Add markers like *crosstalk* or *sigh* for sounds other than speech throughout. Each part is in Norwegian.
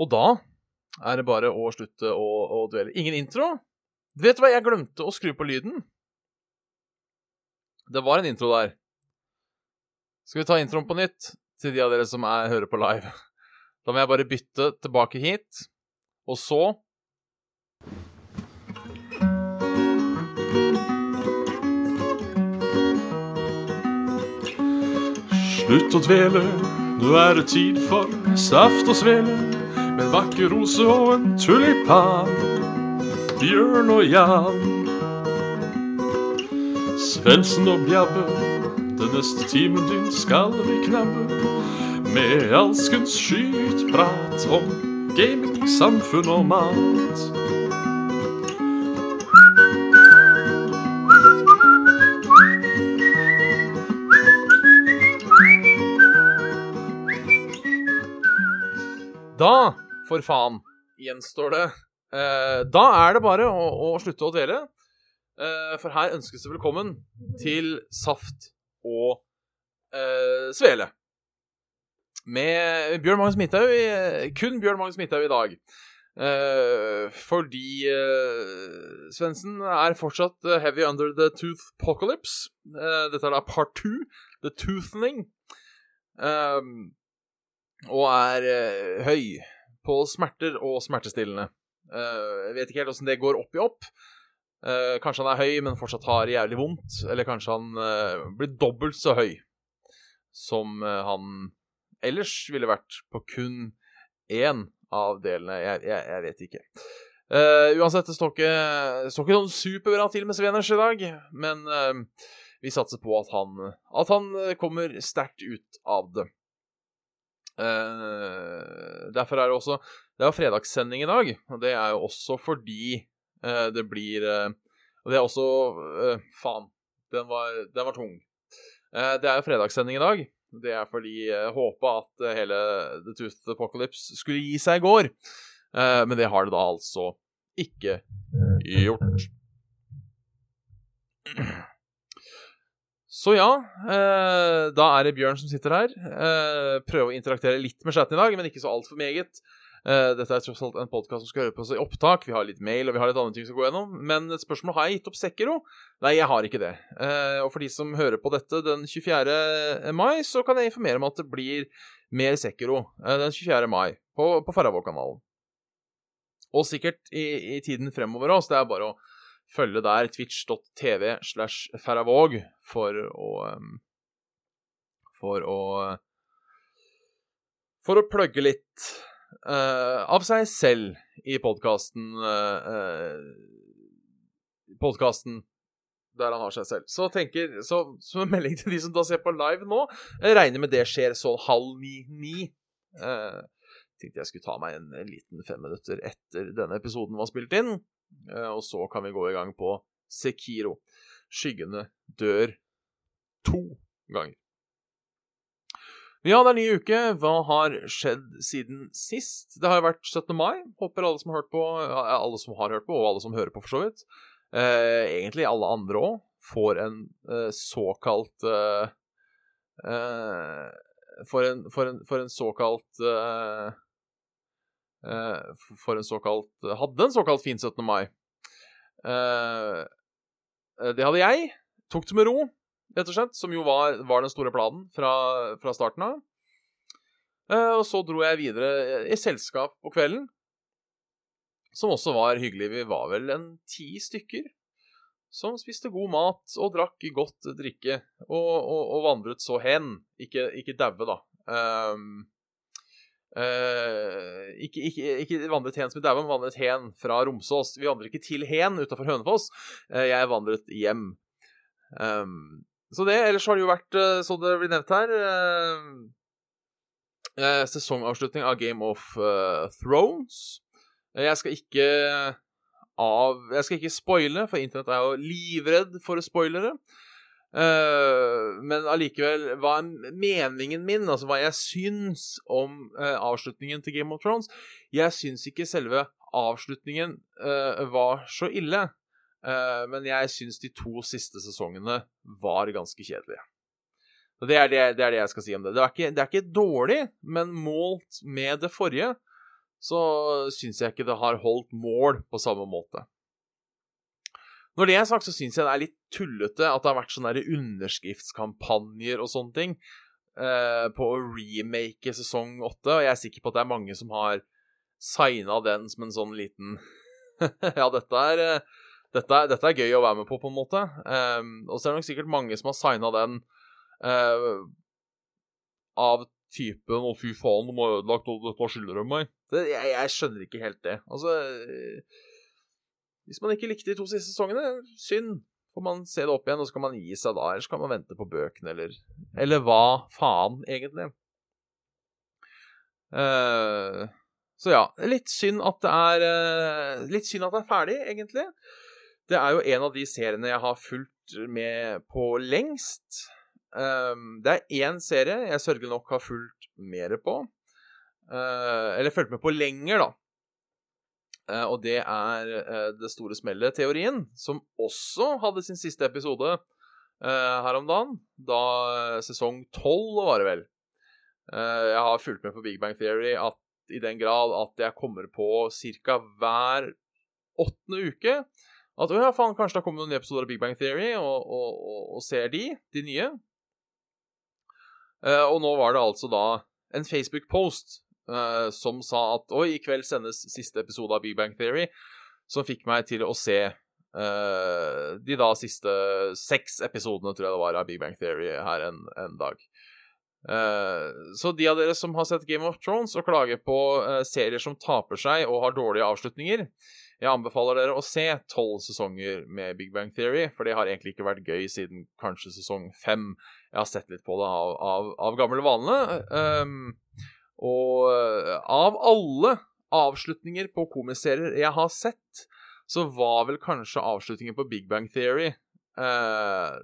Og da er det bare å slutte å, å dvele. Ingen intro. Vet du hva, jeg glemte å skru på lyden. Det var en intro der. Skal vi ta introen på nytt til de av dere som er, hører på live? Da må jeg bare bytte tilbake hit, og så Slutt å dvele, nå er det tid for saft og svele. Med en vakker rose og en tulipan. Bjørn og Jan. Svendsen og Bjabbe, den neste timen din skal vi knabbe. Med alskens skytprat om gaming, samfunn og mat. Da, for faen, gjenstår det eh, Da er det bare å, å slutte å dvele. Eh, for her ønskes det velkommen til Saft og eh, Svele. Med Bjørn Magnus Midthaug, kun Bjørn Magnus Midthaug i dag. Eh, fordi eh, Svendsen er fortsatt eh, heavy under the tooth apocalypse. Eh, dette er da part two, the toothening. Um, og er uh, høy på smerter og smertestillende. Uh, jeg vet ikke helt åssen det går opp i opp. Uh, kanskje han er høy, men fortsatt har jævlig vondt. Eller kanskje han blir dobbelt så høy som han ellers ville vært på kun én av delene. Jeg, jeg, jeg vet ikke. Uansett, det står ikke, det står ikke sånn superbra til med Sveners i dag, men vi satser på at han, at han kommer sterkt ut av det. Eh, derfor er det også Det er jo fredagssending i dag, og det er jo også fordi eh, det blir eh, Og det er også Faen, den var, den var tung. Det er jo fredagssending i dag. Det er fordi jeg håpa at hele The Tooth Apocalypse skulle gi seg i går. Men det har det da altså ikke gjort. *clears throat* Så ja, eh, da er det Bjørn som sitter her. Eh, prøver å interaktere litt med chatten i dag, men ikke så altfor meget. Eh, dette er tross alt en podkast som skal høre på oss i opptak. Vi har litt mail og vi har litt andre ting som går gå gjennom. Men et spørsmål har jeg gitt opp Sekiro? Nei, jeg har ikke det. Eh, og for de som hører på dette den 24. mai, så kan jeg informere om at det blir mer Sekiro eh, den 24. mai på, på Faravåg-kanalen. Og sikkert i, i tiden fremover også. Det er bare å følge der twitch.tv slash ferravåg for å um, For å For å plugge litt uh, av seg selv i podkasten Podkasten der han har seg selv. Så tenker, så som en melding til de som da ser på live nå, jeg regner med det skjer sånn halv ni-ni. Uh, tenkte jeg skulle ta meg en liten fem minutter etter denne episoden var spilt inn. Eh, og så kan vi gå i gang på Sekiro. Skyggene dør to ganger. Ja, det er ny uke. Hva har skjedd siden sist? Det har jo vært 17. mai. Håper alle som har hørt på, alle som har hørt på, og alle som hører på, for så vidt. Eh, egentlig alle andre òg får en eh, såkalt eh, eh, for, en, for, en, for en såkalt eh, For en såkalt Hadde en såkalt fin 17. mai. Eh, det hadde jeg. Tok det med ro, rett og slett, som jo var, var den store planen fra, fra starten av. Eh, og så dro jeg videre i selskap på kvelden, som også var hyggelig. Vi var vel en ti stykker som spiste god mat og drakk godt drikke, og, og, og vandret så hen. Ikke, ikke daue, da. Um, uh, ikke, ikke, ikke vandret hen som i men vandret hen fra Romsås. Vi vandret ikke til Hen utafor Hønefoss. Uh, jeg vandret hjem. Um, så det, ellers har det jo vært, uh, som det blir nevnt her Sesongavslutning av Game of Thrones. Jeg skal ikke av Jeg skal ikke spoile, for internett er jo livredd for spoilere. Uh, men allikevel, hva er meningen min? Altså hva jeg syns om uh, avslutningen til Game of Thrones? Jeg syns ikke selve avslutningen uh, var så ille. men jeg syns de to siste sesongene var ganske kjedelige. Det er det, det er det, jeg skal si om det. Det er, ikke, det er ikke dårlig, men målt med det forrige, så syns jeg ikke det har holdt mål på samme måte. Når det er sagt, så syns jeg det er litt tullete at det har vært sånne underskriftskampanjer og sånne ting eh, på å remake sesong åtte, og jeg er sikker på at det er mange som har signa den som en sånn liten *laughs* Ja, dette er, eh, dette, er, dette er, gøy å være med på, på en måte. Um, og så er det nok sikkert mange som har signa den uh, av typen 'Å, fy faen, de har ødelagt, og dette skylder de meg'. Det, jeg, jeg, skjønner ikke helt det. Altså Hvis man ikke likte de to siste sesongene, synd. Får man se det opp igjen, og så kan man gi seg da. Eller så kan man vente på bøkene, eller Eller hva faen, egentlig. Uh, så ja, litt synd at det er uh, Litt synd at det er ferdig, egentlig. Det er jo en av de seriene jeg har fulgt med på lengst. Um, det er én serie jeg sørgelig nok har fulgt mer på. Uh, eller fulgt med på lenger, da. Uh, og det er uh, Det store smellet-teorien, som også hadde sin siste episode her om dagen. Da sesong tolv var det vel. jeg har fulgt med på Big Bang Theory at, i den grad at jeg kommer på ca. hver åttende uke at ja, faen, kanskje det har kommet noen nye episoder av Big Bang Theory, og, og, og, og ser de, de nye. Og nå var det altså da en Facebook-post uh, som sa at oi, i kveld sendes siste episode av Big Bang Theory, som fikk meg til å se uh, de da siste seks episodene, tror jeg det var, av Big Bang Theory her en, en dag. så de av dere som har sett Game of Thrones og klager på serier som taper seg og har dårlige avslutninger, jeg anbefaler dere å se tolv sesonger med Big Bang Theory, for det har egentlig ikke vært gøy siden kanskje sesong fem. Jeg har sett litt på det av, av, av gamle vane. Um, og eh, av alle avslutninger på komiserier jeg har sett, så var vel kanskje avslutningen på Big Bang Theory eh,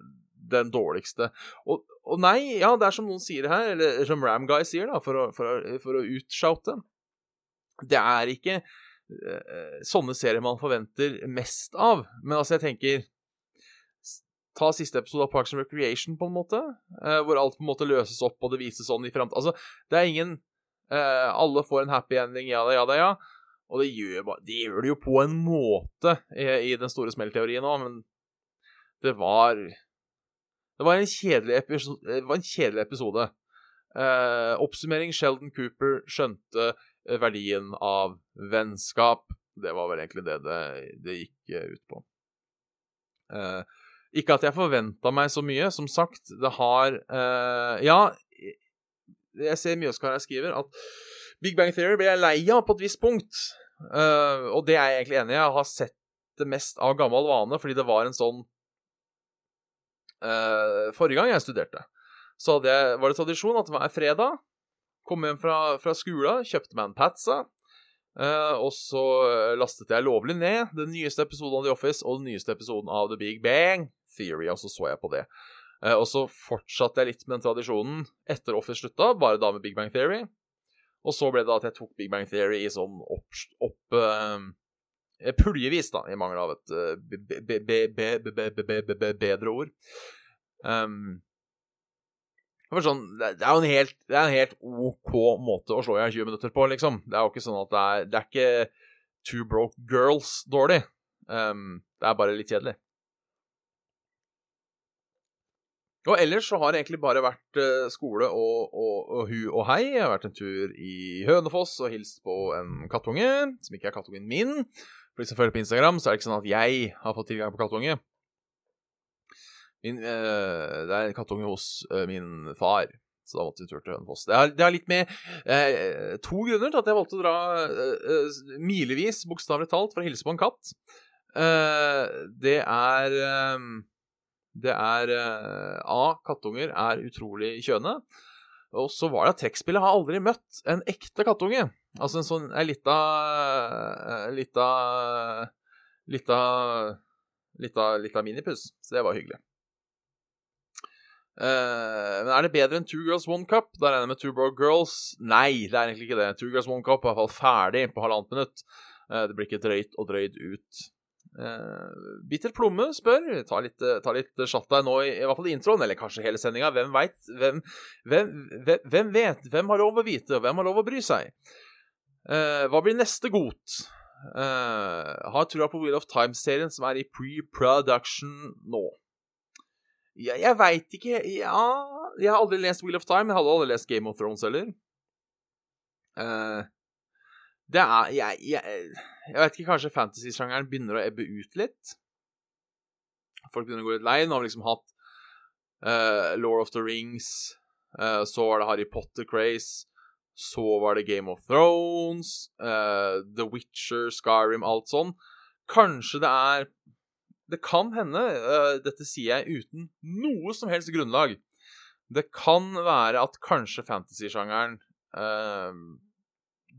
den dårligste. Og, og, nei, ja, det er som noen sier her, eller som Ramguy sier, da, for å, for å, for å utshoute Det er ikke eh, sånne serier man forventer mest av. Men altså, jeg tenker ta siste episode av Parks and Recreation, på en måte. eh, hvor alt på en måte løses opp, og det vises sånn i framtida Altså, det er ingen uh, Alle får en happy ending, ja da, ja da, ja. Og det gjør, de gjør det jo på en måte i, i den store smellteorien òg, men det var Det var en kjedelig episode. Det var en kjedelig episode. Eh, oppsummering Sheldon Cooper skjønte verdien av vennskap. Det var vel egentlig det det, det gikk ut på. Eh, ikke at jeg forventa meg så mye. Som sagt, det har eh, Ja, jeg ser Mjøskar her skriver at Big Bang Theory ble jeg lei av på et visst punkt. Uh, og det er jeg egentlig enig i. Jeg har sett det mest av gammel vane, fordi det var en sånn uh, Forrige gang jeg studerte, så jeg, var det tradisjon at hver fredag kom hjem fra, fra skolen, kjøpte meg en patsa, Uh, og så lastet jeg lovlig ned den nyeste episoden av The Office og den nyeste episoden av The Big Bang Theory, og så så jeg på det. Uh, og så fortsatte jeg litt med den tradisjonen etter Office slutta, bare da med Big Bang Theory. Og så ble det da at jeg tok Big Bang Theory i sånn opp, opp uh, Puljevis, da, i mangel av et bedre ord. Um, det, sånn, det, er jo en helt, det er en helt OK måte å slå i hjel 20 minutter på, liksom. Det er jo ikke sånn at det er Det er ikke Two Broke Girls dårlig. Um, det er bare litt kjedelig. Og ellers så har det egentlig bare vært uh, skole og, og, og, hu og hei. Jeg har vært en tur i Hønefoss og hilst på en kattunge, som ikke er kattungen min. For de som følger på Instagram, så er det ikke sånn at jeg har fått tilgang på kattunge. Min, øh, det er en kattunge hos øh, min far, så da måtte vi tur til Hønefoss. Det har, det har litt med uh, to grunner til at jeg valgte å dra milevis, bokstavelig talt, for å hilse på en katt. det er Det er A. Kattunger er utrolig kjøne. Og så var det at trekkspillet har aldri møtt en ekte kattunge. Altså en sånn ei lita Lita Lita Lita, lita minipuss. Så det var hyggelig. Uh, men er det bedre enn Two Girls One Cup? Da regner jeg med Two Bro Girls. Nei, det er egentlig ikke det. Two Girls One Cup er i hvert fall ferdig på halvannet minutt. Uh, det blir ikke drøyt og drøyd ut. Uh, Bitter Plomme spør Ta litt, ta litt der nå, i, i, hvert fall i introen, eller kanskje hele sendinga. Hvem veit? Hvem, hvem, hvem, vet? Hvem har lov å vite, hvem har lov å bry seg? Uh, hva blir neste godt? Uh, har trua på Wheel of Time-serien, som er i pre-production nå. Jeg, jeg veit ikke Ja, jeg har aldri lest Wheel of Time. Jeg hadde aldri lest Game of Thrones heller. Eh, det er Jeg, jeg, jeg vet ikke, kanskje fantasy-sjangeren begynner å ebbe ut litt? Folk begynner å gå litt lei. Nå har vi liksom hatt uh, Law of the Rings, uh, så var det Harry Potter-craze, så var det Game of Thrones, uh, The Witcher, Skyrim, alt sånn. Kanskje det er Det kan hende, dette sier jeg uten noe som helst grunnlag, det kan være at kanskje fantasy-sjangeren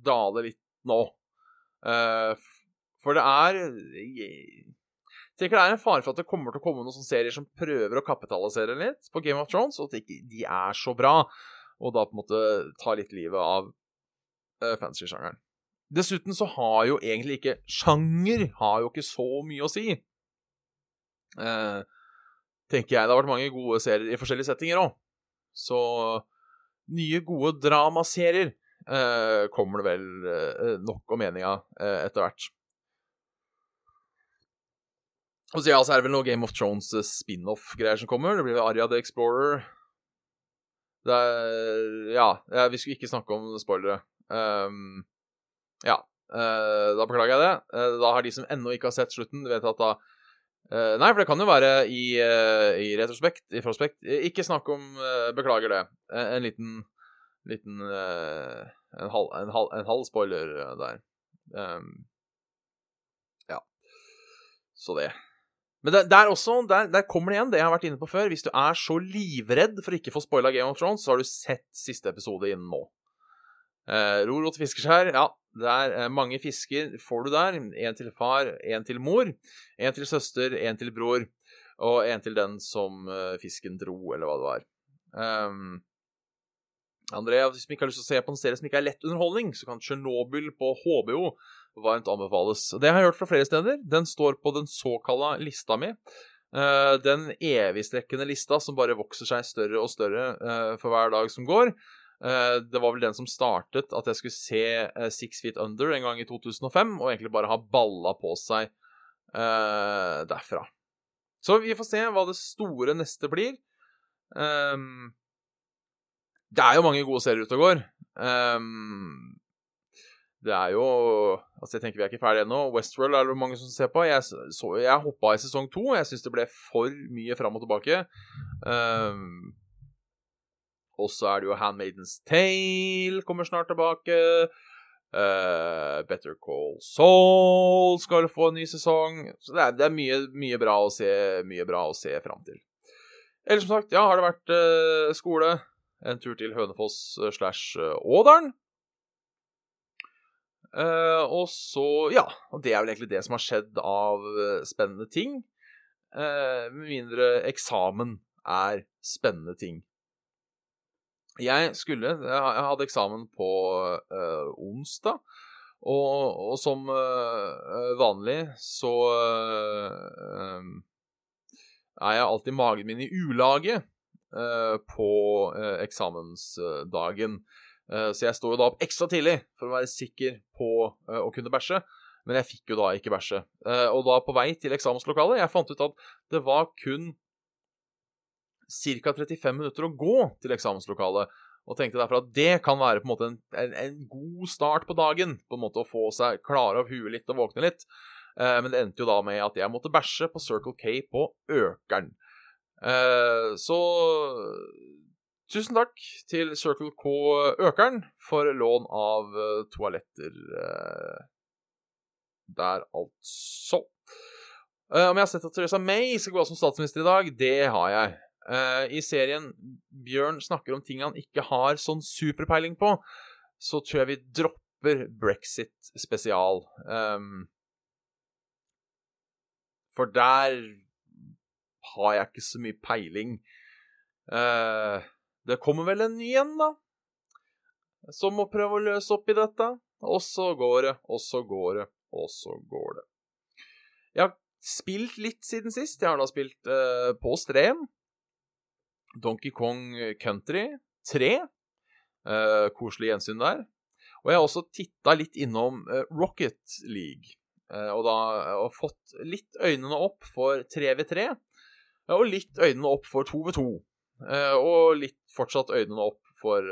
daler litt nå. for det er Jeg tenker det er en fare for at det kommer til å komme noen sånne serier som prøver å kapitalisere litt på Game of Thrones, og at de er så bra, og da på en måte tar litt livet av uh, fantasy-sjangeren. Dessuten så har jo egentlig ikke Sjanger har jo ikke så mye å si. Eh, tenker jeg. Det har vært mange gode serier i forskjellige settinger òg. Så nye, gode dramaserier kommer det vel uh, nok om meninga uh, etter hvert. Og så ja, så er det vel noe Game of Thrones spin-off-greier som kommer. Det blir Aria the Explorer. Det er Ja, vi skulle ikke snakke om spoilere. Um, ja. Uh, da beklager jeg det. Uh, da har de som ennå ikke har sett slutten, vet at da uh, Nei, for det kan jo være i, i retrospekt, i prospekt. Ikke snakk om Beklager det. en liten liten en halv, en, halv, en halv spoiler der. Um, ja. Så det. Men der, der også, der, der, kommer det igjen det jeg har vært inne på før. Hvis du er så livredd for å ikke få spoila Game of Thrones, så har du sett siste episode innen nå. Eh, til fiskeskjær, ja. Det er eh, mange fisker får du der. En til far, en til mor. En til søster, en til bror. Og en til den som uh, fisken dro, eller hva det var. Um, André, hvis du ikke har lyst til å se på en serie som ikke er lett underholdning, så kan Tsjernobyl på HBO varmt anbefales. Det har jeg hørt fra flere steder. Den står på den såkalla lista mi. Uh, den evigstrekkende lista som bare vokser seg større og større uh, for hver dag som går. Uh, det var vel den som startet at jeg skulle se Six Feet Under en gang i 2005, og egentlig bare ha balla på seg derfra. Så vi får se hva det store neste blir. Um, det er jo mange gode serier ute og går. Um, det er jo Altså, jeg tenker vi er ikke ferdige ennå. Westworld er det mange som ser på. Jeg, så, jeg hoppa i sesong to. Jeg syns det ble for mye fram og tilbake. Um, og så er det jo Handmaidens Tale kommer snart tilbake. Uh, Better Call Soul skal få en ny sesong. Så det er, det er mye, mye, bra å se, mye bra å se fram til. Eller som sagt, ja, har det vært uh, skole. En tur til Hønefoss uh, slash Ådalen. Uh, og så Ja, og det er vel egentlig det som har skjedd av uh, spennende ting. Uh, med mindre eksamen er spennende ting. Jeg skulle Jeg hadde eksamen på onsdag, og, og som vanlig så er jeg alltid magen min i ulage på eksamensdagen. Eh, så jeg står jo da opp ekstra tidlig for å være sikker på eh, å kunne bæsje. Men jeg fikk jo da ikke bæsje. Eh, og da på vei til eksamenslokalet Jeg fant ut at det var kun ca. 35 minutter å gå til eksamenslokalet. Og tenkte derfor at det kan være på en måte en, en, en god start på dagen. På en måte Å få seg klare opp huet litt og våkne litt. Men det endte jo da med at jeg måtte bæsje på Circle K på Økeren. Så Tusen takk til Circle K Økeren for lån av uh, toaletter uh, der, altså. Om jeg har sett at Teresa May skal gå av som statsminister i dag? Det har jeg. I serien Bjørn snakker om ting han ikke har sånn superpeiling på, så tror jeg vi dropper brexit spesial. Um, for der har jeg ikke så mye peiling. Uh, det kommer vel en ny en, da, som må prøve å løse opp i dette. Og så går det, og så går det, og så går det. Jeg har spilt litt siden sist. Jeg har da spilt uh, på Strem. Donkey Kong Country 3. Uh, eh, koselig gjensyn der. Og jeg har også titta litt innom eh, Rocket League. Eh, og da og fått litt øynene opp for 3v3, eh, og litt øynene opp for 2v2. Eh, og litt fortsatt øynene opp for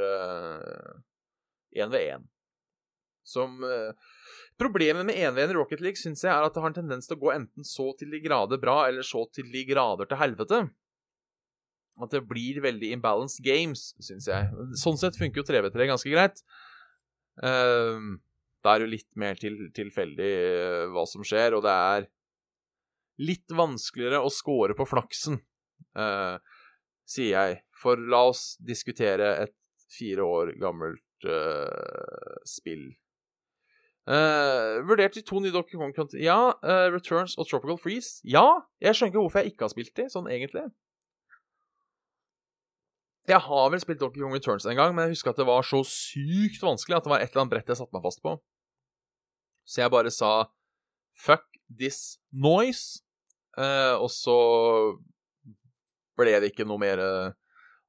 1v1. Som Problemet med 1v1 i Rocket League synes jeg er at det har en tendens til å gå enten så til de grader bra, eller så til de grader til helvete. At det blir veldig imbalanced games, syns jeg. Sånn sett funker jo 3v3 ganske greit. Det er jo litt mer til, tilfeldig hva som skjer, og det er litt vanskeligere å score på flaksen, eh, sier jeg. For la oss diskutere et fire år gammelt eh, spill Eh, vurdert de to nye Donkey Kong Country Ja, uh, Returns og Tropical Freeze. Ja, jeg skjønner ikke hvorfor jeg ikke har spilt de, sånn egentlig. Jeg har vel spilt Donkey Kong Returns en gang, men jeg husker at det var så sykt vanskelig at det var et eller annet brett jeg satte meg fast på. Så jeg bare sa fuck this noise, uh, og så ble det ikke noe mer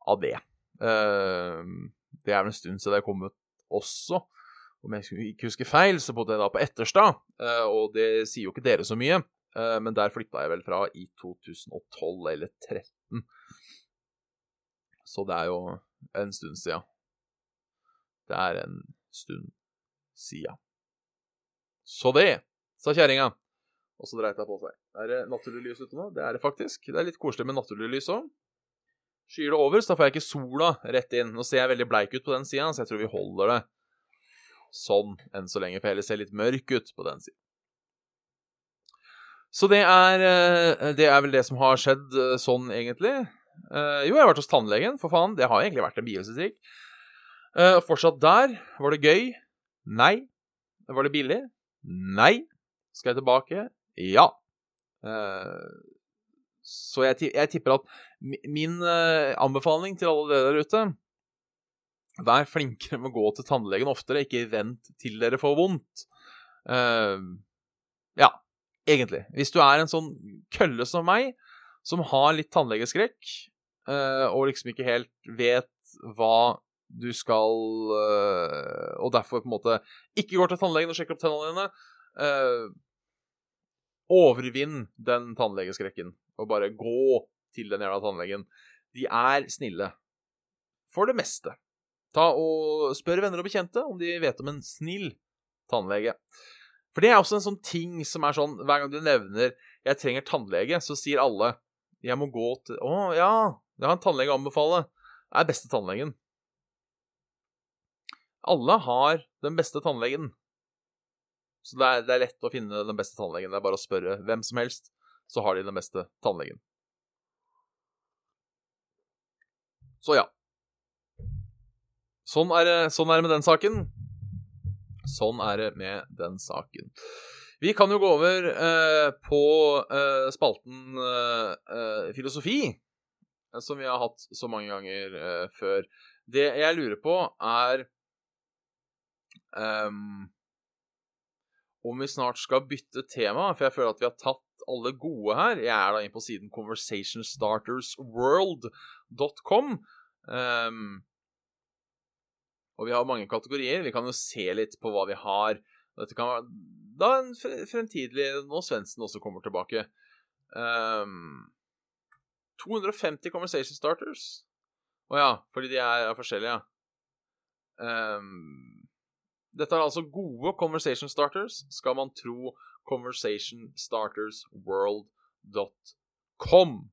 av det. det er vel en stund siden det er kommet også om jeg ikke husker feil, så bodde jeg da på Etterstad, eh, og det sier jo ikke dere så mye, eh, men der flytta jeg vel fra i 2012 eller 2013. Så det er jo en stund sia. Det er en stund sia. Så det, sa kjerringa. Og så dreit det på seg. Er det naturlig lys ute nå? Det er det faktisk. Det er litt koselig med naturlig lys òg. Skyer det over, så da får jeg ikke sola rett inn. Nå ser jeg veldig bleik ut på den sida, så jeg tror vi holder det sånn enn så lenge, for heller ser litt mørk ut på den siden. Så det er, eh, det er vel det som har skjedd eh, sånn, egentlig. Eh, jo, jeg har vært hos tannlegen, for faen. Det har egentlig vært en bihusetrikk. Fortsatt der. Var det gøy? Nei. Var det billig? Nei. Skal jeg tilbake? Ja. Så jeg, jeg tipper at min anbefaling til alle dere der ute Vær flinkere med å gå til tannlegen oftere, ikke vent til dere får vondt. Uh, ja, egentlig. Hvis du er en sånn kølle som meg, som har litt tannlegeskrekk, og liksom ikke helt vet hva du skal Og derfor på en måte ikke går til tannlegen og sjekker opp tennene dine Overvinn den tannlegeskrekken, og bare gå til den jævla tannlegen. De er snille. For det meste. Ta og Spør venner og bekjente om de vet om en snill tannlege. For det er også en sånn ting som er sånn Hver gang du nevner 'jeg trenger tannlege', så sier alle 'jeg må gå til 'Å ja, jeg har en tannlege å anbefale'. Det er beste tannlegen. Alle har den beste tannlegen. Så det er, det er, lett å finne den beste tannlegen. Det er bare å spørre hvem som helst, så har de den beste tannlegen. Så ja. Sånn er, det, sånn er det med den saken. Sånn er det med den saken. Vi kan jo gå over eh, på eh, spalten eh, eh filosofi, eh, som vi har hatt så mange ganger eh, før. Det jeg lurer på, er um, om vi snart skal bytte tema, for jeg føler at vi har tatt alle gode her. Jeg er da inne på siden conversationstartersworld.com. Um, og vi har mange kategorier. Vi kan jo se litt på hva vi har. Dette kan være da en fremtidig Nå Svendsen også kommer tilbake. Um, 250 conversation starters. Å ja, fordi de er, er forskjellige, ja. Um, dette er altså gode conversation starters, skal man tro conversationstartersworld.com.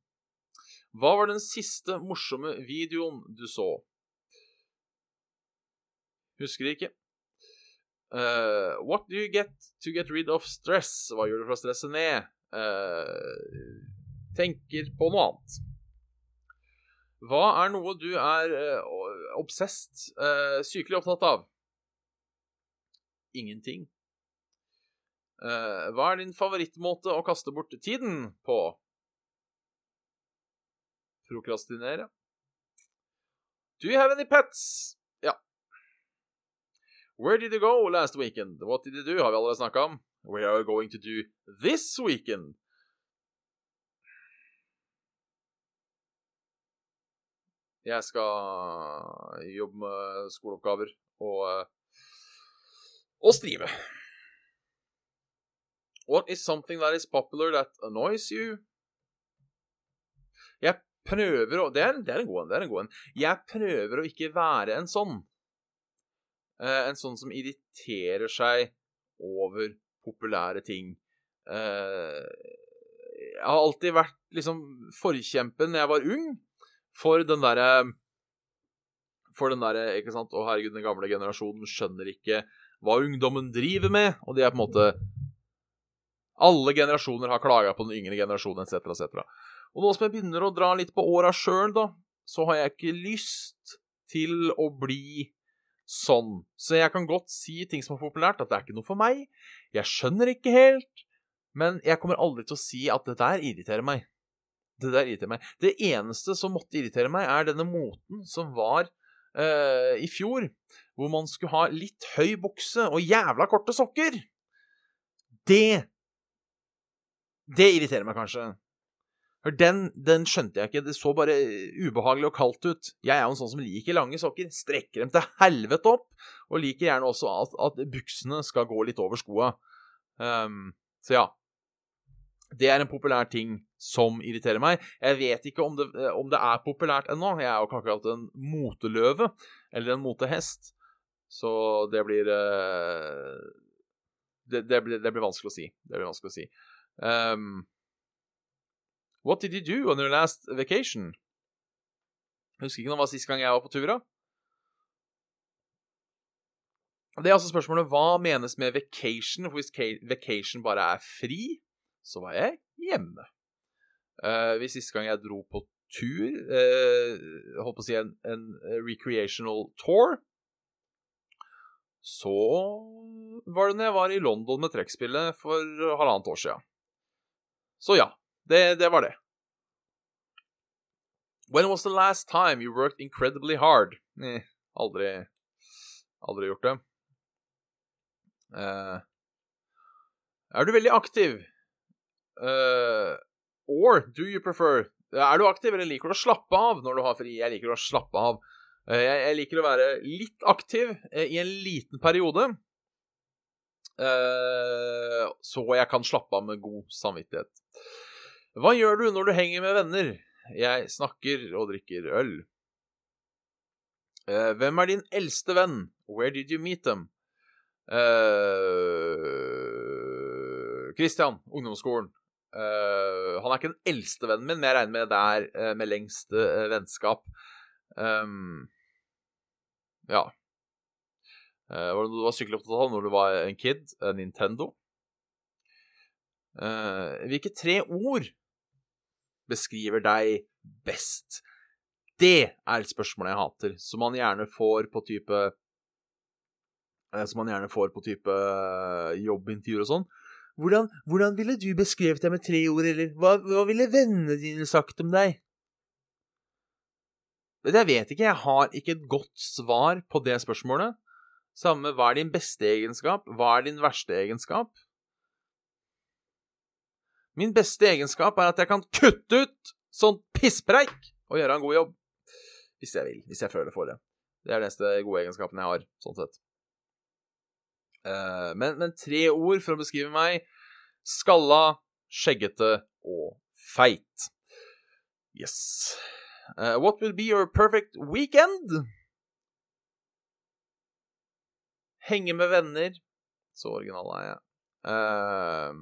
Hva var den siste morsomme videoen du så? Husker ikke. Uh, what do you get to get rid of stress? Hva gjør du for å stresse ned? Uh, tenker på noe annet. Hva er noe du er uh, obsessed, uh, sykelig opptatt av? Ingenting. Uh, hva er din favorittmåte å kaste bort tiden på? Prokrastinere. Do you have any pets? Ja. Where did you go last weekend? What did you do? Har vi allerede snakka om. Where are you going to do this weekend? Jeg skal jobbe med skoleoppgaver og uh, Å skrive. What is something that is popular that annoys you? Jeg prøver å Det er, det er en god en. det er en god en. Jeg prøver å ikke være en sånn. Eh, en sånn som irriterer seg over populære ting. Eh, jeg har alltid vært liksom forkjempen når jeg var ung, for den derre For den derre, ikke sant Å, herregud, den gamle generasjonen skjønner ikke hva ungdommen driver med, og de er på en måte Alle generasjoner har klaga på den yngre generasjonen, etc., etc. Og nå som jeg begynner å dra litt på åra sjøl, da, så har jeg ikke lyst til å bli sånn. Så jeg kan godt si ting som er populært, at det er ikke noe for meg. Jeg skjønner ikke helt, men jeg kommer aldri til å si at det der irriterer meg. Det der irriterer meg. Det eneste som måtte irritere meg, er denne moten som var eh, i fjor, hvor man skulle ha litt høy bukse og jævla korte sokker. Det Det irriterer meg kanskje. For den, den skjønte jeg ikke. Det så bare ubehagelig og kaldt ut. Jeg er jo en sånn som liker lange sokker. Strekker dem til helvete opp. Og liker gjerne også at, at buksene skal gå litt over skoa. Um, så ja. Det er en populær ting som irriterer meg. Jeg vet ikke om det, om det er populært ennå. Jeg er jo ikke akkurat en moteløve eller en motehest. Så det blir uh, det, det, blir, det, blir vanskelig å si. Det blir vanskelig å si. Um, What did you do on your last vacation? Jeg husker ikke når det var sist gang jeg var på tur, da. Det er altså spørsmålet hva menes med vacation? For hvis vacation bare er fri, så var jeg hjemme. Uh, hvis siste gang jeg dro på tur, uh, holdt på å si en, en recreational tour, så var det når jeg var i London med trekkspillet for halvannet år siden. Så ja, det, det, var det. When was the last time you worked incredibly hard? Eh, aldri Aldri gjort det. Uh, er du veldig aktiv? Uh, or do you prefer Er du aktiv, eller liker du å slappe av når du har fri? Jeg liker å slappe av. Uh, jeg, jeg, liker å være litt aktiv i en liten periode. så jeg kan slappe av med god samvittighet. Hva gjør du når du henger med venner? Jeg snakker og drikker øl. Uh, hvem er din eldste venn? Where did you meet them? Uh, Christian, ungdomsskolen. Uh, han er ikke den eldste vennen min, men jeg regner med det er uh, med lengste vennskap. Um, ja. var det du var skikkelig opptatt av når du var en kid? Nintendo? hvilke tre ord beskriver deg best? Det er et spørsmål jeg hater, som man gjerne får på type Som man gjerne får på type jobbintervjuer og sånn. Hvordan, hvordan, ville du beskrevet deg med tre ord, eller hva, hva ville vennene dine sagt om deg? Jeg vet ikke, jeg har ikke et godt svar på det spørsmålet. Samme hva er din beste egenskap, hva er din verste egenskap? Min beste egenskap er at jeg kan kutte ut sånn pisspreik og gjøre en god jobb. Hvis jeg vil. Hvis jeg føler for det. Det er den eneste gode egenskapen jeg har, sånn sett. Uh, men, men, tre ord for å beskrive meg. Skalla, skjeggete og feit. Yes. Uh, what will be your perfect weekend? Henge med venner. Så original er jeg. Uh,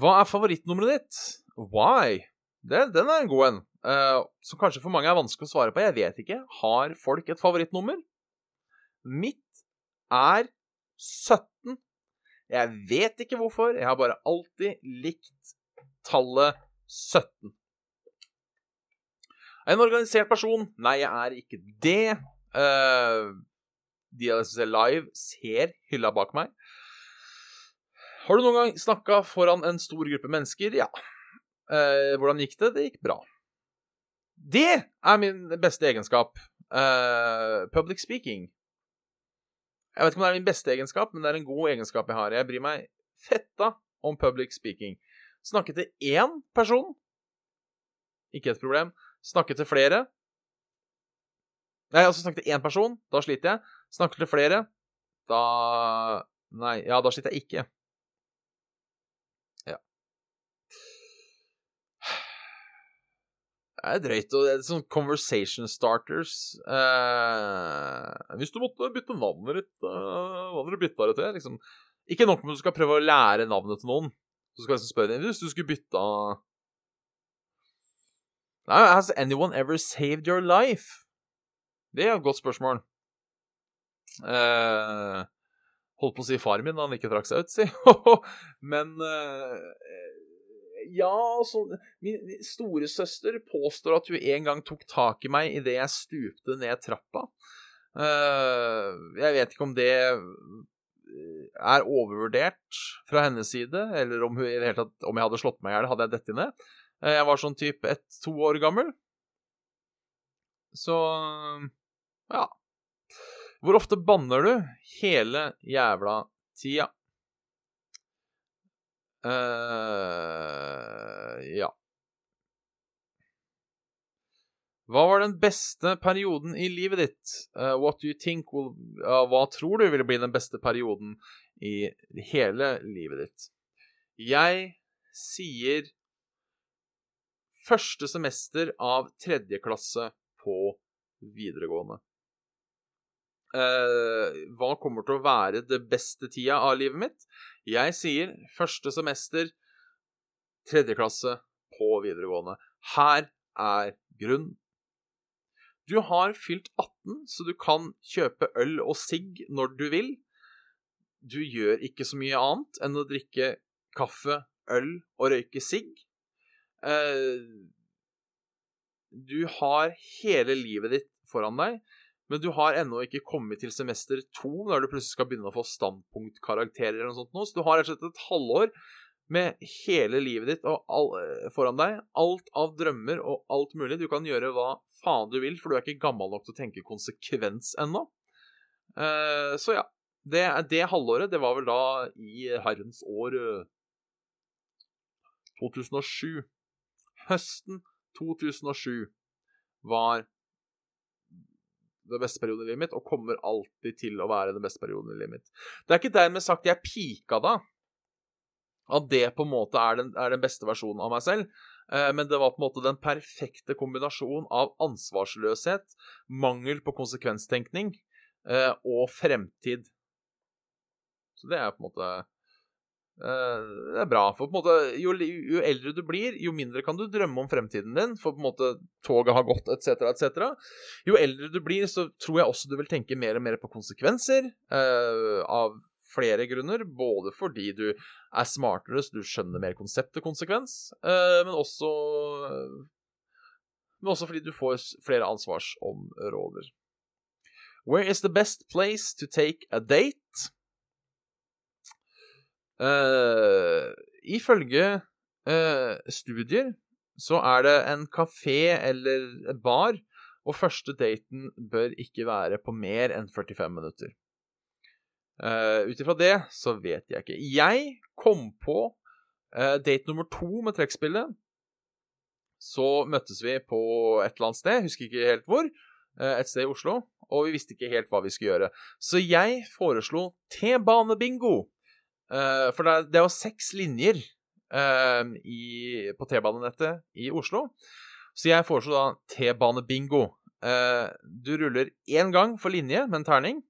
hva er favorittnummeret ditt? Why? Det, den er en god en. Uh, som kanskje for mange er vanskelig å svare på. Jeg vet ikke. Har folk et favorittnummer? Mitt er 17. Jeg vet ikke hvorfor. Jeg har bare alltid likt tallet 17. En organisert person? Nei, jeg er ikke det. Uh, de live, ser hylla bak meg. Har du noen gang snakka foran en stor gruppe mennesker? Ja. Uh, hvordan gikk det? Det gikk bra. Det er min beste egenskap. Uh, public speaking. Jeg vet ikke om det er min beste egenskap, men det er en god egenskap jeg har. Jeg bryr meg fetta om public speaking. Snakke til én person ikke et problem. Snakke til flere Nei, altså snakke til én person, da sliter jeg. Snakke til flere Da Nei, ja, da sliter jeg ikke. Ja. Det er drøyt. og det er Sånn conversation starters eh, Hvis du måtte bytte navnet ditt, eh, hva hadde du bytta det til? Liksom, ikke nok med at du skal prøve å lære navnet til noen. Så skal jeg liksom spørre deg hvis du skulle bytta Nei, Has anyone ever saved your life? Det er et godt spørsmål. Eh, holdt på å si faren min da han ikke trakk seg ut, si. *laughs* Men eh, ja, altså Min, storesøster påstår at hun en gang tok tak i meg idet jeg stupte ned trappa. Eh, jeg vet ikke om det er overvurdert fra hennes side, eller om, hun, hele tatt, om jeg hadde slått meg i hjel, hadde jeg dette ned. Eh, jeg var sånn type ett-to år gammel. Så ja. Hvor ofte banner du hele jævla tida? Uh ja. Hva var den beste perioden i livet ditt? Uh, what do you think will uh, Hva tror du ville bli den beste perioden i hele livet ditt? Jeg sier første semester av tredje klasse på videregående. Uh, hva kommer til å være det beste tida av livet mitt? Jeg sier første semester, tredje klasse på videregående. Her er grunn. Du har fylt 18, så du kan kjøpe øl og sigg når du vil. Du gjør ikke så mye annet enn å drikke kaffe, øl og røyke sigg. Uh, du har hele livet ditt foran deg. Men du har ennå ikke kommet til semester to, når du plutselig skal begynne å få standpunktkarakterer eller noe sånt. Nå. Så du har rett og slett et halvår med hele livet ditt all, eh, foran deg. Alt av drømmer og alt mulig. Du kan gjøre hva faen du vil, for du er ikke gammel nok til å tenke konsekvens ennå. Uh, så ja. Det, det, halvåret, det var vel da i herrens år eh, 2007. Høsten 2007 var den beste perioden i livet mitt, og kommer alltid til å være den beste perioden i livet mitt. Det er ikke dermed sagt jeg pika da. At det på en måte er den, er den beste versjonen av meg selv. Eh, men det var på en måte den perfekte kombinasjonen av ansvarsløshet, mangel på konsekvenstenkning eh, og fremtid. Så det er på en måte det er bra. For på en måte, jo, jo, eldre du blir, jo mindre kan du drømme om fremtiden din, for på en måte toget har gått, etc., etc. Jo eldre du blir, så tror jeg også du vil tenke mer og mer på konsekvenser. Uh, av flere grunner. Både fordi du er smartere, så du skjønner mer konsept og konsekvens, uh, men også Men også fordi du får flere ansvarsområder. Where is the best place to take a date? Uh, ifølge uh, studier så er det en kafé eller bar, og første daten bør ikke være på mer enn 45 minutter. Uh, Ut ifra det så vet jeg ikke. Jeg kom på uh, date nummer to med trekkspillet. Så møttes vi på et eller annet sted, husker ikke helt hvor, et sted i Oslo, og vi visste ikke helt hva vi skulle gjøre. Så jeg foreslo T-banebingo. Uh, for det er, det er, jo seks linjer uh, i, på T-banenettet i Oslo. Så jeg foreslår da T-banebingo. Uh, du ruller én gang for linje med en terning,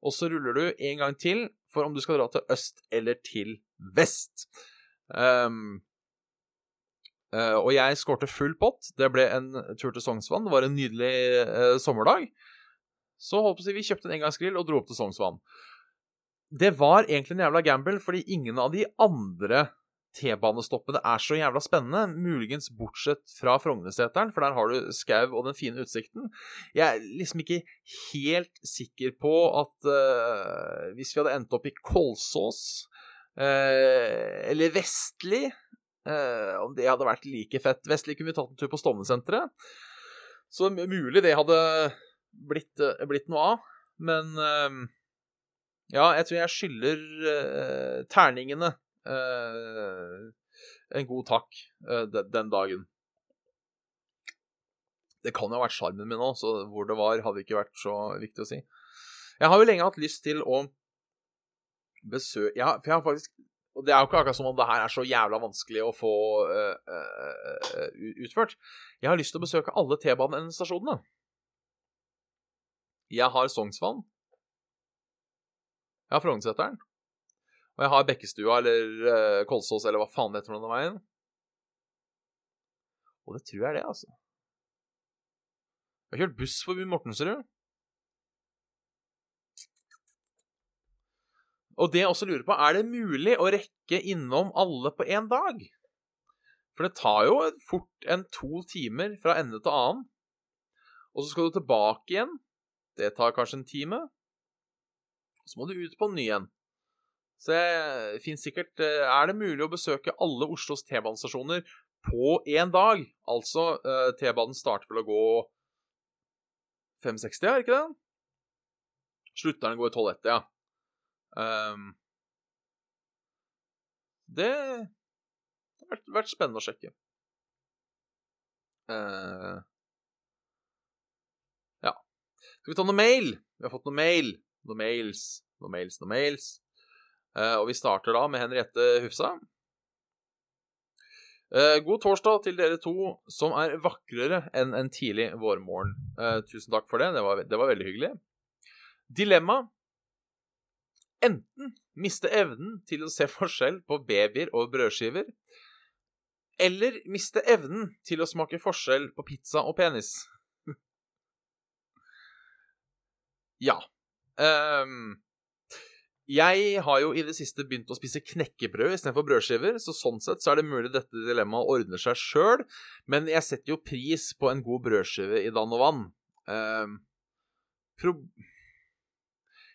og så ruller du en gang til for om du skal dra til øst eller til vest. Um, og jeg skårte full pott. Det ble en tur til Sognsvann. Det var en nydelig sommerdag. Så holdt på å si, vi kjøpte en engangsgrill og dro opp til Sognsvann det var egentlig en jævla gamble, fordi ingen av de andre T-banestoppene er så jævla spennende. Muligens bortsett fra Frognerseteren, for der har du skau og den fine utsikten. Jeg er liksom ikke helt sikker på at uh, hvis vi hadde endt opp i Kolsås uh, eller Vestli uh, Om det hadde vært like fett. Vestli kunne vi tatt en tur på Stovner-senteret. Så mulig det hadde blitt, blitt noe av. Men ja, jeg tror jeg skylder uh, terningene uh, en god takk uh, den, dagen. Det kan jo ha vært sjarmen min òg, så hvor det var, hadde ikke vært så viktig å si. Jeg har jo lenge hatt lyst til å besøke, for jeg har faktisk Og det er jo ikke akkurat som om det her er så jævla vanskelig å få utført. Jeg har lyst til å besøke alle T-banestasjonene. Jeg har Sognsvann. Jeg har Frognerseteren. Og jeg har Bekkestua eller uh, Kolsås eller hva faen det heter noen av veien. Og det tror jeg er det, altså. Jeg har kjørt buss forbi Mortensrud. Og det jeg også lurer på, er det mulig å rekke innom alle på én dag? For det tar jo fort en to timer fra ende til annen. Og så skal du tilbake igjen. Det tar kanskje en time. Så må du ut på en ny en. Så det finnes sikkert eh, Er det mulig å besøke alle Oslos T-banestasjoner på én dag? Altså, eh, T-banen starter vel å gå 5.60, er ikke det? Slutter den å gå i 12.1, ja. Um, det har vært spennende å sjekke. Uh, ja. Skal vi ta noe mail? Vi har fått noe mail. Noe mails. Noe mails, noe mails. Uh, og vi starter da med Henriette Hufsa. Uh, god torsdag til dere to som er vakrere enn en tidlig vårmorgen. Uh, tusen takk for det. Det var, det var veldig hyggelig. Dilemma. Enten miste evnen til å se forskjell på babyer og brødskiver, eller miste evnen til å smake forskjell på pizza og penis. *laughs* ja. Ehm, jeg har jo i det siste begynt å spise knekkebrød istedenfor brødskiver, så sånn sett så er det mulig dette dilemmaet ordner seg sjøl, men jeg setter jo pris på en god brødskive i dann og vann. Um, pro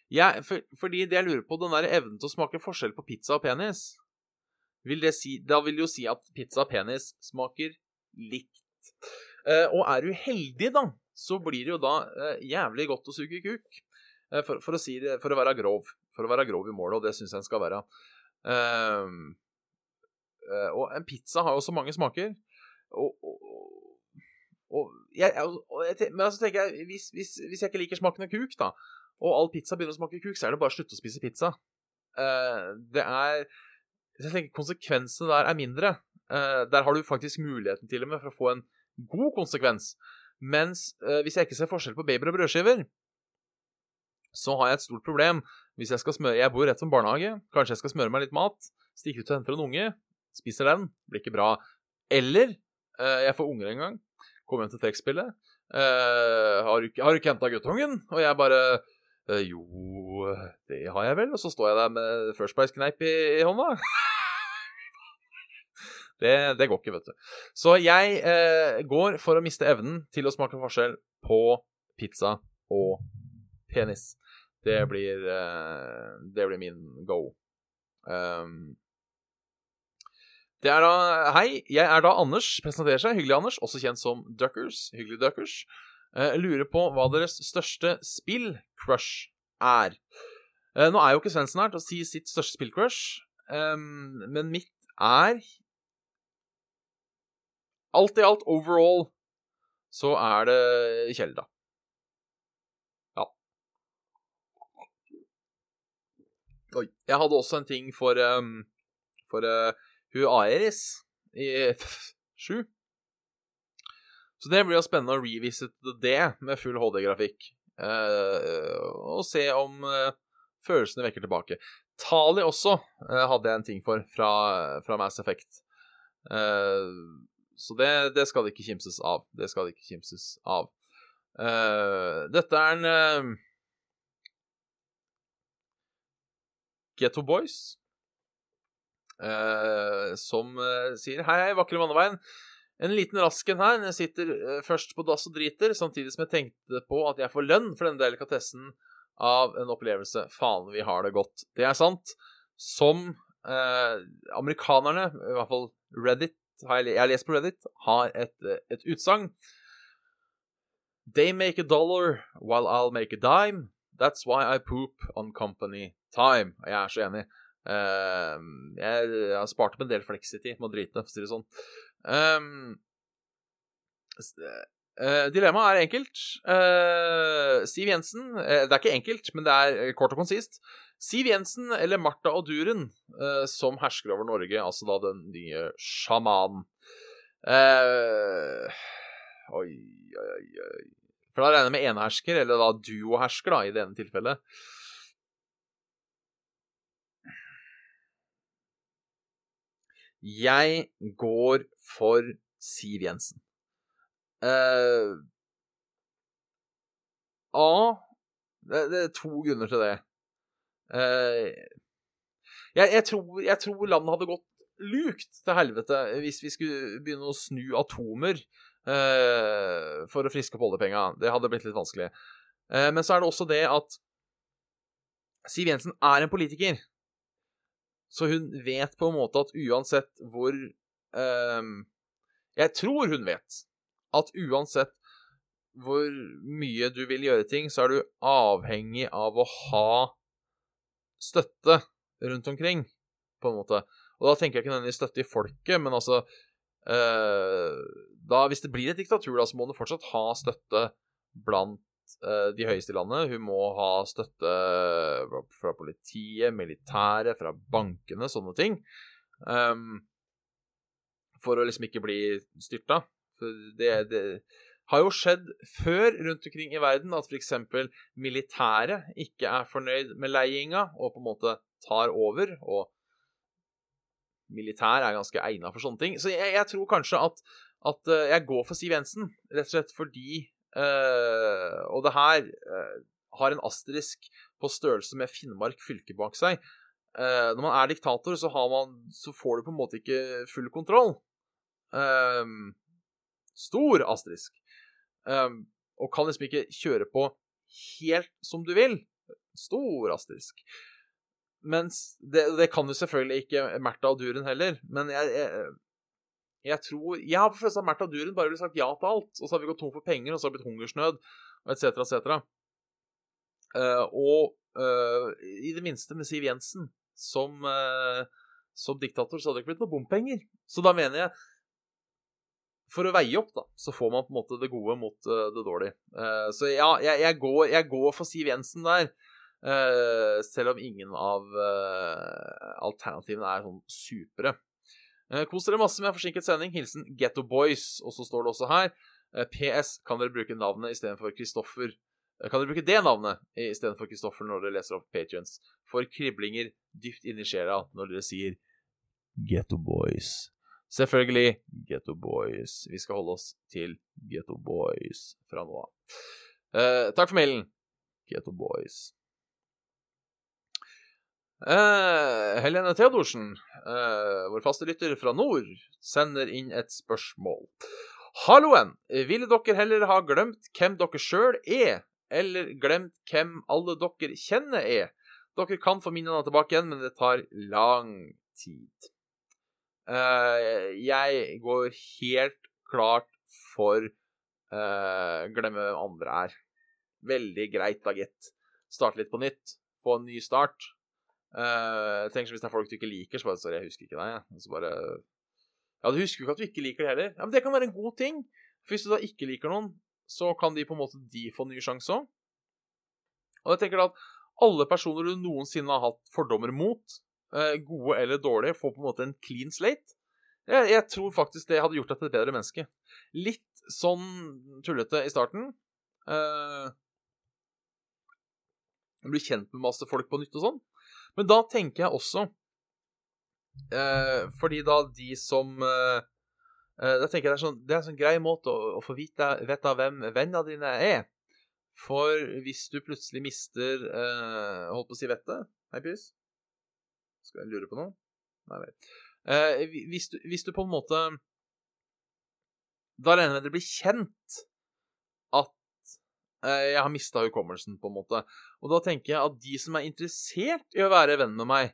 jeg, for, fordi det jeg lurer på, den der evnen til å smake forskjell på pizza og penis vil si, Da vil det jo si at pizza og penis smaker likt. Uh, og er du heldig, da, så blir det jo da uh, jævlig godt å suge kuk. Eh, for, for, å si det, for å være grov. For å være grov i målet, og det syns jeg den skal være. Eh, og en pizza har jo så mange smaker. Og, og, og, jeg, og jeg, men så tenker jeg, hvis, hvis, hvis jeg ikke liker smaken av kuk, da, og all pizza begynner å smake kuk, så er det bare å slutte å spise pizza. Uh, det er Jeg tenker konsekvensene der er mindre. Der har du faktisk muligheten til og med for å få en god konsekvens. Mens hvis jeg ikke ser forskjell på babyer og brødskiver, så har jeg et stort problem. Hvis jeg skal smøre Jeg bor rett som barnehage. Kanskje jeg skal smøre meg litt mat. stikke ut og henter en unge. Spiser den. Blir ikke bra. Eller eh, jeg får unger en gang. Kommer hjem til trekkspillet. Eh, har du ikke, har ikke henta guttungen? Og jeg bare eh, Jo, det har jeg vel. Og så står jeg der med First Price-kneip i, i hånda. *laughs* det, det går ikke, vet du. Så jeg eh, går for å miste evnen til å smake forskjell på pizza og penis. Det blir, eh, det blir min go. Um, det er da Hei, jeg er da Anders. Presenterer seg. Hyggelig, Anders. Også kjent som Duckers. Hyggelig Duckers. Uh, lurer på hva deres største spill-crush er. Uh, nå er jo ikke Svendsen her til å si sitt største spill-crush, um, men mitt er Alt i alt, overall, så er det Kjell, da. Oi. Jeg hadde også en ting for um, For uh, hun Aeris i *laughs* F7. Så det blir jo spennende å revisite det med full HD-grafikk. Uh, og se om uh, følelsene vekker tilbake. Tali også eh, hadde jeg en ting for fra, fra Mass Effect. Eh, så det, det skal det ikke kimses av. Det skal det ikke kimses av. Eh, dette er en Getto Boys eh, som eh, sier Hei, hei, vakre manneveien. En liten rask en her. Jeg sitter eh, først på dass og driter, samtidig som jeg tenkte på at jeg får lønn for denne delikatessen av en opplevelse. Faen, vi har det godt. Det er sant. Som eh, amerikanerne, i hvert fall Reddit, har jeg, jeg har lest på Reddit, har et, eh, et utsagn. They make a dollar while I'll make a dime. That's why I poop on company time. Jeg er så enig. Uh, jeg, har spart opp en del flexity med å drite, for å si det sånn. Um, eh, dilemmaet er enkelt. Uh, Siv Jensen uh, Det er ikke enkelt, men det er kort og konsist. Siv Jensen eller Martha og Duren som hersker over Norge, altså da den nye sjamanen. Oi, oi, oi. For da regner jeg med enehersker, eller da duohersker, da, i det ene tilfellet. Jeg går for Siv Jensen. Uh, A det, det, er to grunner til det. Uh, jeg, jeg, tror, jeg, tror, landet hadde gått lukt til helvete hvis vi skulle begynne å snu atomer uh, for å friske opp oljepenga. Det hadde blitt litt vanskelig. Men så er det også det at Siv Jensen er en politiker. Så hun vet på en måte at uansett hvor eh, Jeg tror hun vet at uansett hvor mye du vil gjøre ting, så er du avhengig av å ha støtte rundt omkring, på en måte. Og da tenker jeg ikke nødvendigvis støtte i folket, men altså eh, da, Hvis det blir et diktatur, da, så må du fortsatt ha støtte blant eh, de høyeste i landet. Hun må ha støtte fra politiet, militæret, fra bankene, sånne ting. Um, for å liksom ikke bli styrta. Det, det har jo skjedd før rundt omkring i verden at f.eks. militæret ikke er fornøyd med leiinga og på en måte tar over. Og militær er ganske egna for sånne ting. Så jeg, jeg tror kanskje at, at, eh, jeg går for Siv Jensen, rett og slett fordi Og det her øh, har en asterisk på størrelse med Finnmark fylke bak seg. Uh, når man er diktator, så, man, så, får du på en måte ikke full kontroll. Uh, stor asterisk. Um, og kan liksom ikke kjøre på helt som du vil. Stor asterisk. Mens det, det kan jo selvfølgelig ikke Märtha og Duren heller. Men jeg, jeg, jeg tror Jeg har på følelsen at Märtha Duren bare ville sagt ja til alt. Og så har vi gått tom for penger, og så har det blitt hungersnød, etc., etc. Uh, og uh, i det minste med Siv Jensen som, uh, som diktator, så hadde det ikke blitt noe bompenger. Så da mener jeg for å veie opp, da, så får man på en måte det gode mot det dårlige. Så ja, jeg, jeg, går, jeg, går, for Siv Jensen der. Selv om ingen av alternativene er sånn supre. Kos dere masse med forsinket sending. Hilsen Getto Boys. Og så står det også her PS. Kan dere bruke navnet istedenfor Kristoffer Kan dere bruke det navnet istedenfor Kristoffer når dere leser opp Patrions? For kriblinger dypt inni sjela når dere sier Getto Boys. Selvfølgelig Getto Boys. Vi skal holde oss til Getto Boys fra nå av. Eh, takk for mailen, Getto Boys. Uh, Helene Theodorsen, uh, vår faste lytter fra nord, sender inn et spørsmål. Halloen! Ville dere heller ha glemt hvem dere sjøl er, eller glemt hvem alle dere kjenner er? Dere kan få minnene tilbake igjen, men det tar lang tid. Uh, jeg går helt klart for glemme hvem andre er. Veldig greit, da, gitt. Starte litt på nytt. Få en ny start. Uh, tenk Hvis det er folk du ikke liker, så bare Sorry, jeg husker ikke deg. Så bare Ja, du husker jo ikke at du ikke liker det heller. Ja, Men det kan være en god ting. For hvis du da ikke liker noen, så kan de på en måte de få en ny sjanse òg. Og jeg tenker da at alle personer du noensinne har hatt fordommer mot, uh, gode eller dårlige, får på en måte en clean slate. Jeg, jeg, tror faktisk det hadde gjort deg til et bedre menneske. Litt sånn tullete i starten. Uh, bli kjent med masse folk på nytt og sånn. Men da tenker jeg også eh, Fordi da de som eh, Da tenker jeg det er, sånn, det er en sånn grei måte å, å få vite, vite hvem vennene dine er. For hvis du plutselig mister Holdt på å si vettet Hei, Pys. Skal jeg lure på noe? Nei vel. Eh, hvis, hvis, du, på en måte Da regner jeg med det blir kjent eh, jeg har mista hukommelsen, på en måte. Og da tenker jeg at de som er interessert i å være venn med meg,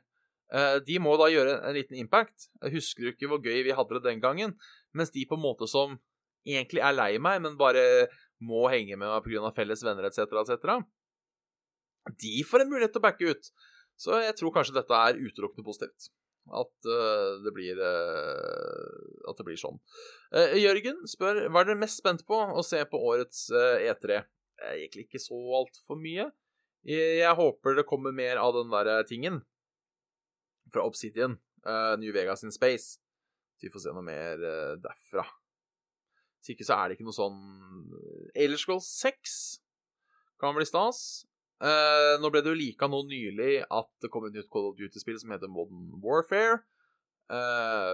eh, de må da gjøre en liten impact. Jeg husker jo ikke hvor gøy vi hadde det den gangen. Mens de på en måte som egentlig er lei meg, men bare må henge med meg pga. felles venner etc., etc., de får en mulighet til å backe ut. Så jeg tror kanskje dette er utelukkende positivt. At uh, det blir uh, At det blir sånn. Uh, Jørgen spør hva er dere mest spent på å se på årets E3. Egentlig ikke så altfor mye. Jeg, håper det kommer mer av den der tingen fra Obsidian, uh, New Vegas in Space. Så vi får se noe mer uh, derfra. Hvis ikke så er det ikke noe sånn Elder Scrolls 6 kan bli stas. Uh, nå ble det jo lika nå nylig at det kom et nytt Call of Duty-spill som heter Modern Warfare. Eh,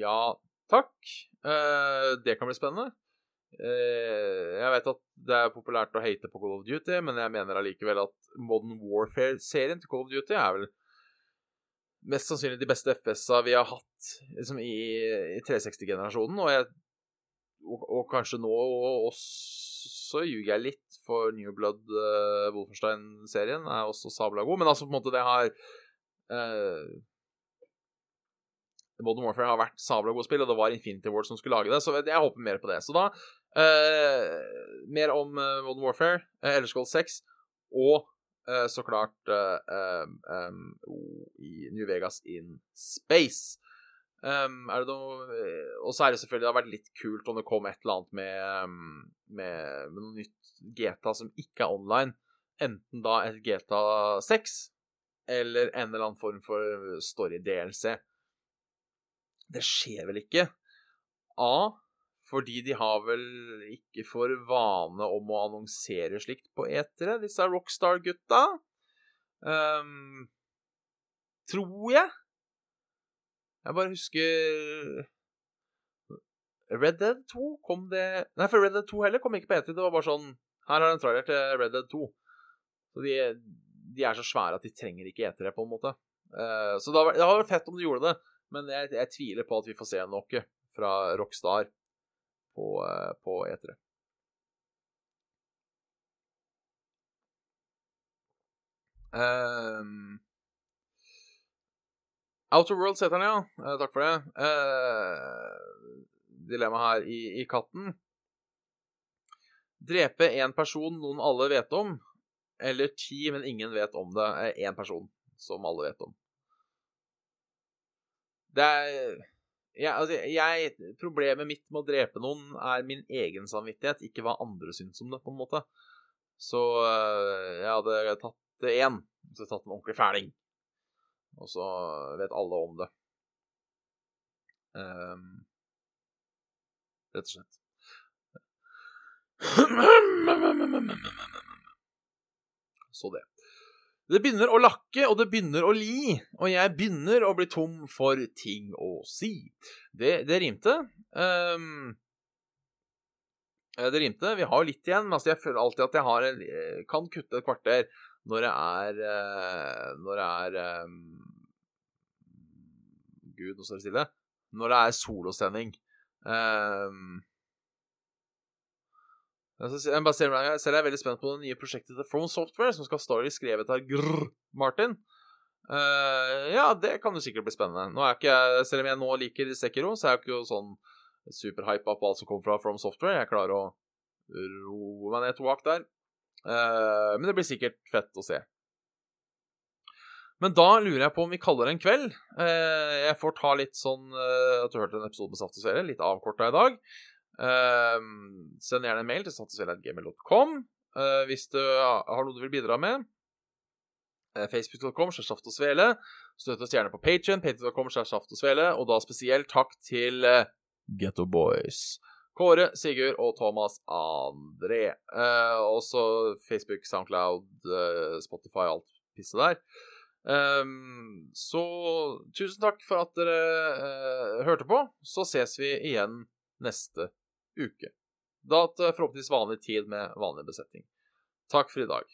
ja takk. Eh, det kan bli spennende. Eh, jeg vet at det er populært å hate på Call of Duty, men jeg mener allikevel at Modern Warfare-serien til Call of Duty er vel mest sannsynlig de beste FPS-a vi har hatt liksom, i, i 360-generasjonen. Og, og, og, kanskje nå også ljuger jeg litt, for New Blood uh, Wolfenstein-serien er også sabla god. Men altså, på en måte, det har uh, Modern Warfare har vært sabla gode spill, og det var Infinity Ward som skulle lage det, så jeg håper mer på det. Så da Mer om uh, Modern Warfare, uh, Scrolls 6, og så klart um, i New Vegas in Space. Um, er det noe Og så er det selvfølgelig Det har vært litt kult om det kom et eller annet med, med, med noe nytt GTA som ikke er online. Enten da et GTA 6 eller en eller annen form for story-DLC. Det skjer vel ikke. A. Fordi de har vel ikke for vane om å annonsere slikt på etere, disse Rockstar-gutta. Um, tror jeg. Jeg bare husker Red Dead 2 kom det Nei, for Red Dead 2 heller kom ikke på etere. Det var bare sånn Her har en trailer til Red Dead 2. Så de, de, er så svære at de trenger ikke etere, på en måte. Uh, så det hadde vært fett om de gjorde det. Men jeg, jeg, tviler på at vi får se noe fra Rockstar på, uh, på E3. Um, Outer Worlds heter den, ja. Uh, takk for det. Uh, dilemma her i, i, katten. Drepe én person noen alle vet om, eller ti, men ingen vet om det. Én person som alle vet om. Det er jeg, altså, jeg, Problemet mitt med å drepe noen er min egen samvittighet, ikke hva andre syns om det, på en måte. Så øh, jeg hadde tatt én, så jeg tatt en ordentlig fæling. Og så vet alle om det. Um, rett og slett. Så det. Det begynner å lakke, og det begynner å li, og jeg begynner å bli tom for ting å si. Det, det rimte. Um, det rimte. Vi har litt igjen, men altså jeg føler alltid at jeg en, kan kutte et kvarter når det er uh, Når det er um, Gud, nå står det stille. Når det er solosending. Um, jeg bare ser, jeg selv er veldig spent på det nye prosjektet til From Software, som skal ha story skrevet av Grr Martin. Uh, ja, det kan jo sikkert bli spennende. Nå er ikke jeg, Selv om jeg nå liker Sekiro, så er jeg ikke sånn superhypa på alt som kommer fra From Software. Jeg klarer å roe meg ned to hakk der. Uh, men det blir sikkert fett å se. Men da lurer jeg på om vi kaller det en kveld. Uh, jeg får ta litt sånn At du hørte en episode med Saft og Svele, litt avkorta i dag. Uh, send gjerne en mail til saftosvele.gmail.com uh, hvis du har noe du vil bidra med. Uh, Facebook.com saft og svele. Støtt oss gjerne på Patrion, patreon.com saft og svele. Og da spesielt takk til uh, Getto Boys. Kåre, Sigurd og Thomas André. Uh, også Facebook, Soundcloud, Spotify, alt pisset der. Um, så tusen takk for at dere uh, hørte på. Så ses vi igjen neste uke. Da til forhåpentligvis vanlig tid med vanlig besetning. Takk for i dag.